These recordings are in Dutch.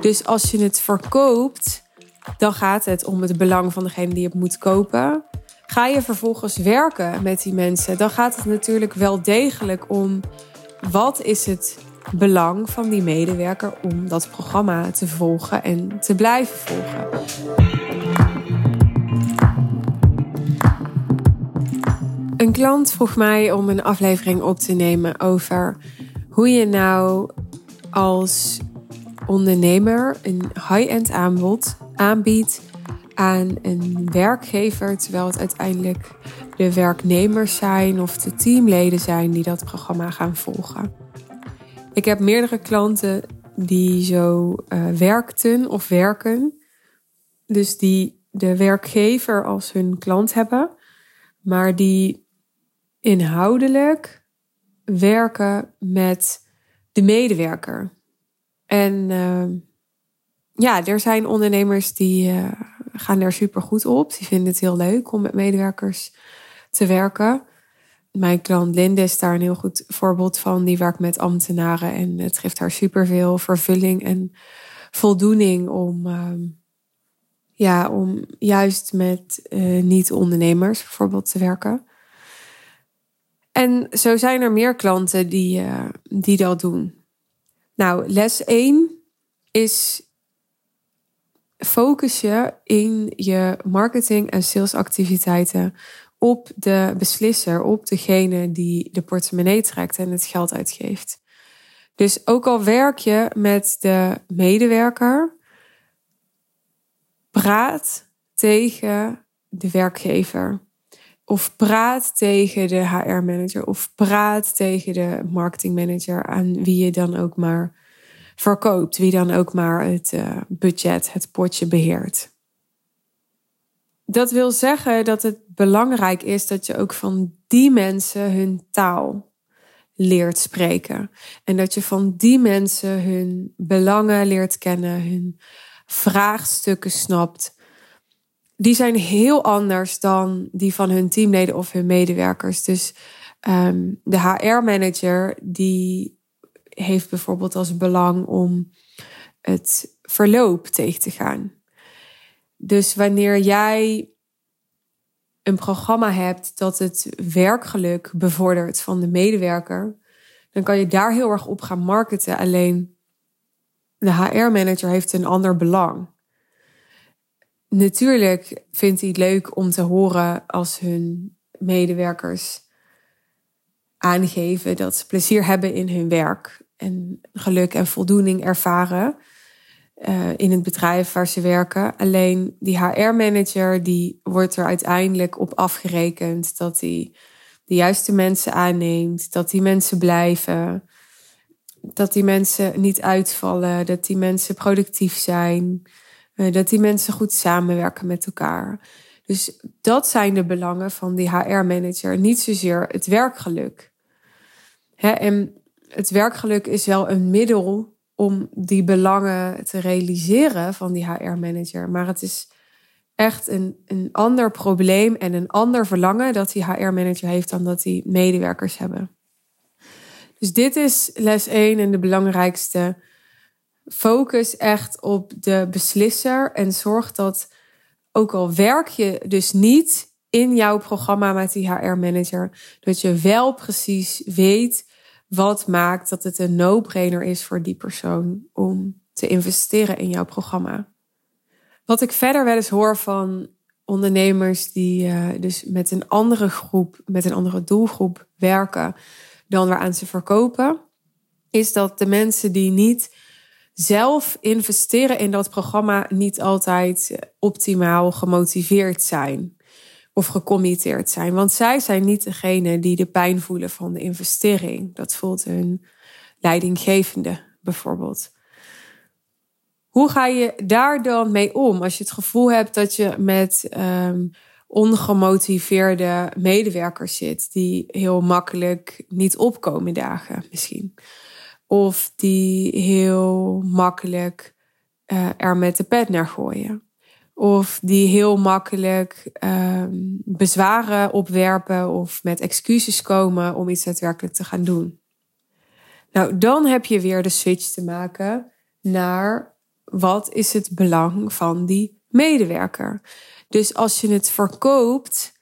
Dus als je het verkoopt, dan gaat het om het belang van degene die het moet kopen. Ga je vervolgens werken met die mensen, dan gaat het natuurlijk wel degelijk om wat is het belang van die medewerker om dat programma te volgen en te blijven volgen. Een klant vroeg mij om een aflevering op te nemen over hoe je nou als ondernemer een high-end aanbod aanbiedt aan een werkgever, terwijl het uiteindelijk de werknemers zijn of de teamleden zijn die dat programma gaan volgen. Ik heb meerdere klanten die zo uh, werkten of werken, dus die de werkgever als hun klant hebben, maar die inhoudelijk werken met de medewerker. En uh, ja, er zijn ondernemers die uh, gaan er super goed op. Die vinden het heel leuk om met medewerkers te werken. Mijn klant Linde is daar een heel goed voorbeeld van. Die werkt met ambtenaren en het geeft haar superveel vervulling en voldoening om, uh, ja, om juist met uh, niet-ondernemers bijvoorbeeld te werken. En zo zijn er meer klanten die, uh, die dat doen. Nou, les 1 is focus je in je marketing en salesactiviteiten op de beslisser, op degene die de portemonnee trekt en het geld uitgeeft. Dus ook al werk je met de medewerker, praat tegen de werkgever. Of praat tegen de HR-manager. Of praat tegen de marketingmanager aan wie je dan ook maar verkoopt. Wie dan ook maar het uh, budget, het potje beheert. Dat wil zeggen dat het belangrijk is dat je ook van die mensen hun taal leert spreken. En dat je van die mensen hun belangen leert kennen, hun vraagstukken snapt. Die zijn heel anders dan die van hun teamleden of hun medewerkers. Dus um, de HR-manager die heeft bijvoorbeeld als belang om het verloop tegen te gaan. Dus wanneer jij een programma hebt dat het werkgeluk bevordert van de medewerker, dan kan je daar heel erg op gaan marketen. Alleen de HR-manager heeft een ander belang. Natuurlijk vindt hij het leuk om te horen als hun medewerkers aangeven dat ze plezier hebben in hun werk en geluk en voldoening ervaren uh, in het bedrijf waar ze werken. Alleen die HR-manager die wordt er uiteindelijk op afgerekend dat hij de juiste mensen aanneemt, dat die mensen blijven, dat die mensen niet uitvallen, dat die mensen productief zijn, dat die mensen goed samenwerken met elkaar. Dus dat zijn de belangen van die HR-manager, niet zozeer het werkgeluk. En het werkgeluk is wel een middel om die belangen te realiseren van die HR-manager. Maar het is echt een, een ander probleem en een ander verlangen dat die HR-manager heeft dan dat die medewerkers hebben. Dus dit is les 1 en de belangrijkste. Focus echt op de beslisser en zorg dat, ook al werk je dus niet in jouw programma met die HR-manager, dat je wel precies weet wat maakt dat het een no-brainer is voor die persoon om te investeren in jouw programma. Wat ik verder wel eens hoor van ondernemers die uh, dus met een andere groep, met een andere doelgroep werken dan waaraan ze verkopen, is dat de mensen die niet zelf investeren in dat programma niet altijd optimaal gemotiveerd zijn of gecommitteerd zijn. Want zij zijn niet degene die de pijn voelen van de investering. Dat voelt hun leidinggevende bijvoorbeeld. Hoe ga je daar dan mee om als je het gevoel hebt dat je met um, ongemotiveerde medewerkers zit die heel makkelijk niet opkomen dagen misschien? Of die heel makkelijk uh, er met de pet naar gooien? Of die heel makkelijk um, bezwaren opwerpen of met excuses komen om iets daadwerkelijk te gaan doen. Nou, dan heb je weer de switch te maken naar wat is het belang van die medewerker. Dus als je het verkoopt,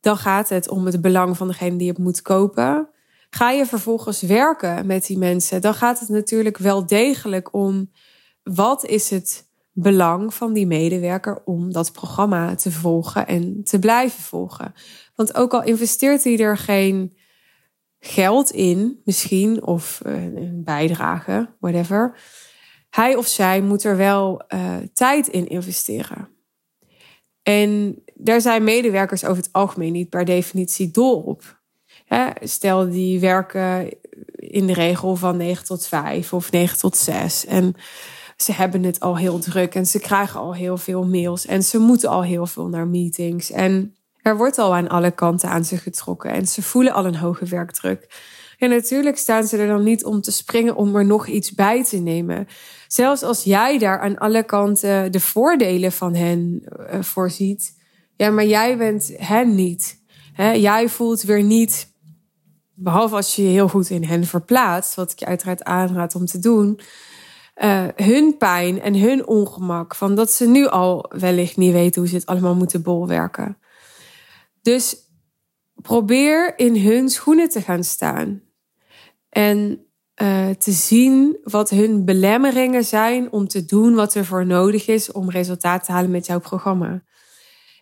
dan gaat het om het belang van degene die het moet kopen. Ga je vervolgens werken met die mensen, dan gaat het natuurlijk wel degelijk om wat is het belang van die medewerker om dat programma te volgen en te blijven volgen. Want ook al investeert hij er geen geld in, misschien, of eh, een bijdrage, whatever. Hij of zij moet er wel uh, tijd in investeren. En daar zijn medewerkers over het algemeen niet per definitie dol op. stel, die werken in de regel van 9 tot 5 of 9 tot 6. En ze hebben het al heel druk en ze krijgen al heel veel mails en ze moeten al heel veel naar meetings. En er wordt al aan alle kanten aan ze getrokken en ze voelen al een hoge werkdruk. En natuurlijk staan ze er dan niet om te springen om er nog iets bij te nemen. Zelfs als jij daar aan alle kanten de voordelen van hen uh, voorziet. Ja, maar jij bent hen niet. jij voelt weer niet, behalve als je je heel goed in hen verplaatst, wat ik je uiteraard aanraad om te doen. Uh, hun pijn en hun ongemak. Van dat ze nu al wellicht niet weten hoe ze het allemaal moeten bolwerken. Dus probeer in hun schoenen te gaan staan. En uh, te zien wat hun belemmeringen zijn om te doen wat er voor nodig is om resultaat te halen met jouw programma.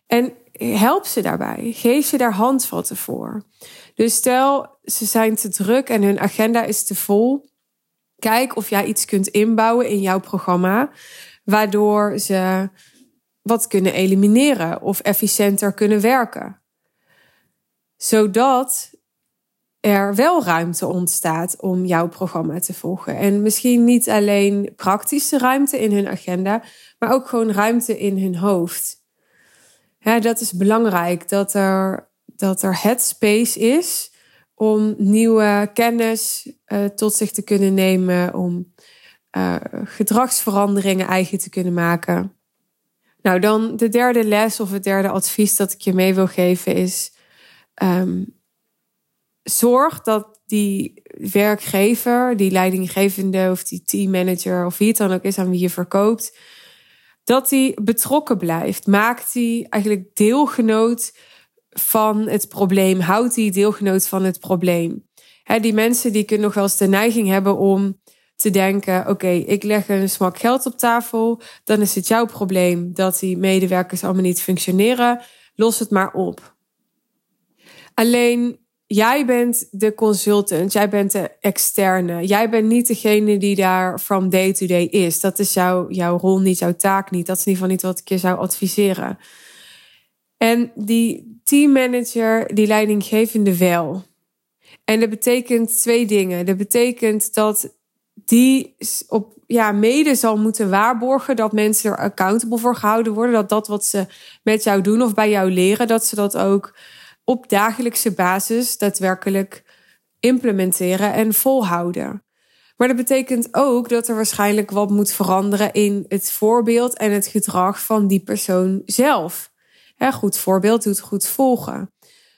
En help ze daarbij. Geef je daar handvatten voor. Dus stel, ze zijn te druk en hun agenda is te vol. Kijk of jij iets kunt inbouwen in jouw programma, waardoor ze wat kunnen elimineren of efficiënter kunnen werken zodat er wel ruimte ontstaat om jouw programma te volgen. En misschien niet alleen praktische ruimte in hun agenda, maar ook gewoon ruimte in hun hoofd. Ja, dat is belangrijk, dat er, dat er het space is om nieuwe kennis uh, tot zich te kunnen nemen, om uh, gedragsveranderingen eigen te kunnen maken. Nou, dan de derde les of het derde advies dat ik je mee wil geven is um, zorg dat die werkgever, die leidinggevende of die teammanager of wie het dan ook is aan wie je verkoopt, dat die betrokken blijft. Maakt die eigenlijk deelgenoot van het probleem? Houdt die deelgenoot van het probleem? die mensen die kunnen nog wel eens de neiging hebben om te denken: oké, ik leg een smak geld op tafel, dan is het jouw probleem dat die medewerkers allemaal niet functioneren. Los het maar op. Alleen jij bent de consultant, jij bent de externe. Jij bent niet degene die daar from day to day is. Dat is jouw, jouw rol niet, jouw taak niet. Dat is in ieder geval niet wat ik je zou adviseren. En die teammanager, die leidinggevende wel. En dat betekent twee dingen. Dat betekent dat die op ja, mede zal moeten waarborgen dat mensen er accountable voor gehouden worden. Dat dat wat ze met jou doen of bij jou leren, dat ze dat ook op dagelijkse basis daadwerkelijk implementeren en volhouden. Maar dat betekent ook dat er waarschijnlijk wat moet veranderen in het voorbeeld en het gedrag van die persoon zelf. goed voorbeeld doet goed volgen.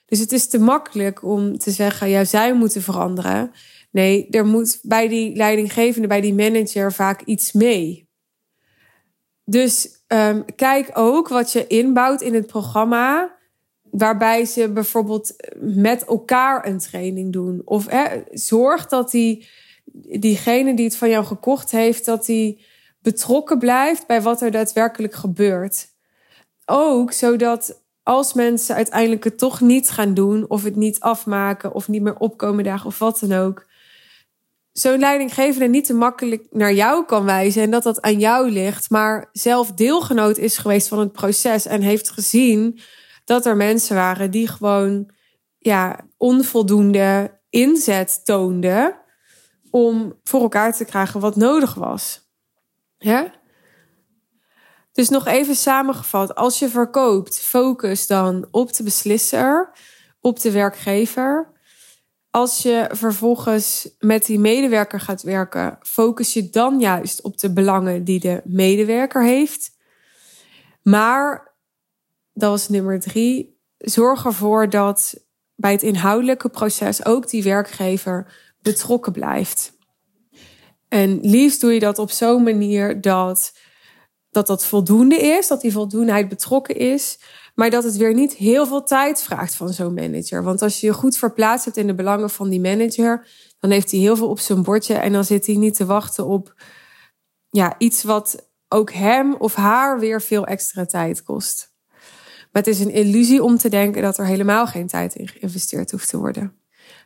Dus het is te makkelijk om te zeggen, ja, zij moeten veranderen. Nee, er moet bij die leidinggevende, bij die manager vaak iets mee. Dus um, kijk ook wat je inbouwt in het programma waarbij ze bijvoorbeeld met elkaar een training doen. Of hè, zorg dat die, diegene die het van jou gekocht heeft, dat die betrokken blijft bij wat er daadwerkelijk gebeurt. Ook zodat als mensen uiteindelijk het toch niet gaan doen, of het niet afmaken, of niet meer opkomen dagen, of wat dan ook. Zo'n leidinggevende niet te makkelijk naar jou kan wijzen en dat dat aan jou ligt, maar zelf deelgenoot is geweest van het proces en heeft gezien dat er mensen waren die gewoon ja, onvoldoende inzet toonden om voor elkaar te krijgen wat nodig was. Ja? Dus nog even samengevat, als je verkoopt, focus dan op de beslisser, op de werkgever. Als je vervolgens met die medewerker gaat werken, focus je dan juist op de belangen die de medewerker heeft. Maar dat was nummer drie. Zorg ervoor dat bij het inhoudelijke proces ook die werkgever betrokken blijft. En liefst doe je dat op zo'n manier dat dat dat voldoende is, dat die voldoenheid betrokken is. Maar dat het weer niet heel veel tijd vraagt van zo'n manager. Want als je je goed verplaatst hebt in de belangen van die manager, dan heeft hij heel veel op zijn bordje en dan zit hij niet te wachten op ja, iets wat ook hem of haar weer veel extra tijd kost. Maar het is een illusie om te denken dat er helemaal geen tijd in geïnvesteerd hoeft te worden.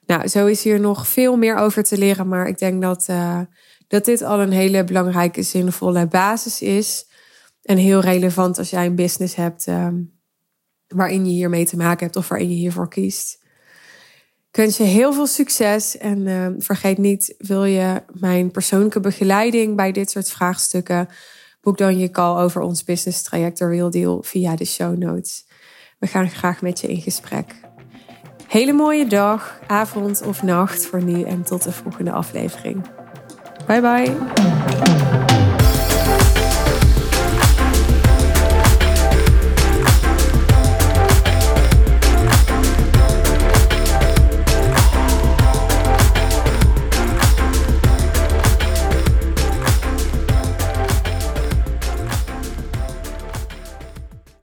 Nou, zo is hier nog veel meer over te leren, maar ik denk dat, uh, dat dit al een hele belangrijke, zinvolle basis is. En heel relevant als jij een business hebt uh, waarin je hiermee te maken hebt of waarin je hiervoor kiest. Ik wens je heel veel succes en uh, vergeet niet, wil je mijn persoonlijke begeleiding bij dit soort vraagstukken, boek dan je call over ons business traject Real Deal via de show notes. We gaan graag met je in gesprek. Hele mooie dag, avond of nacht voor nu en tot de volgende aflevering. Bye bye.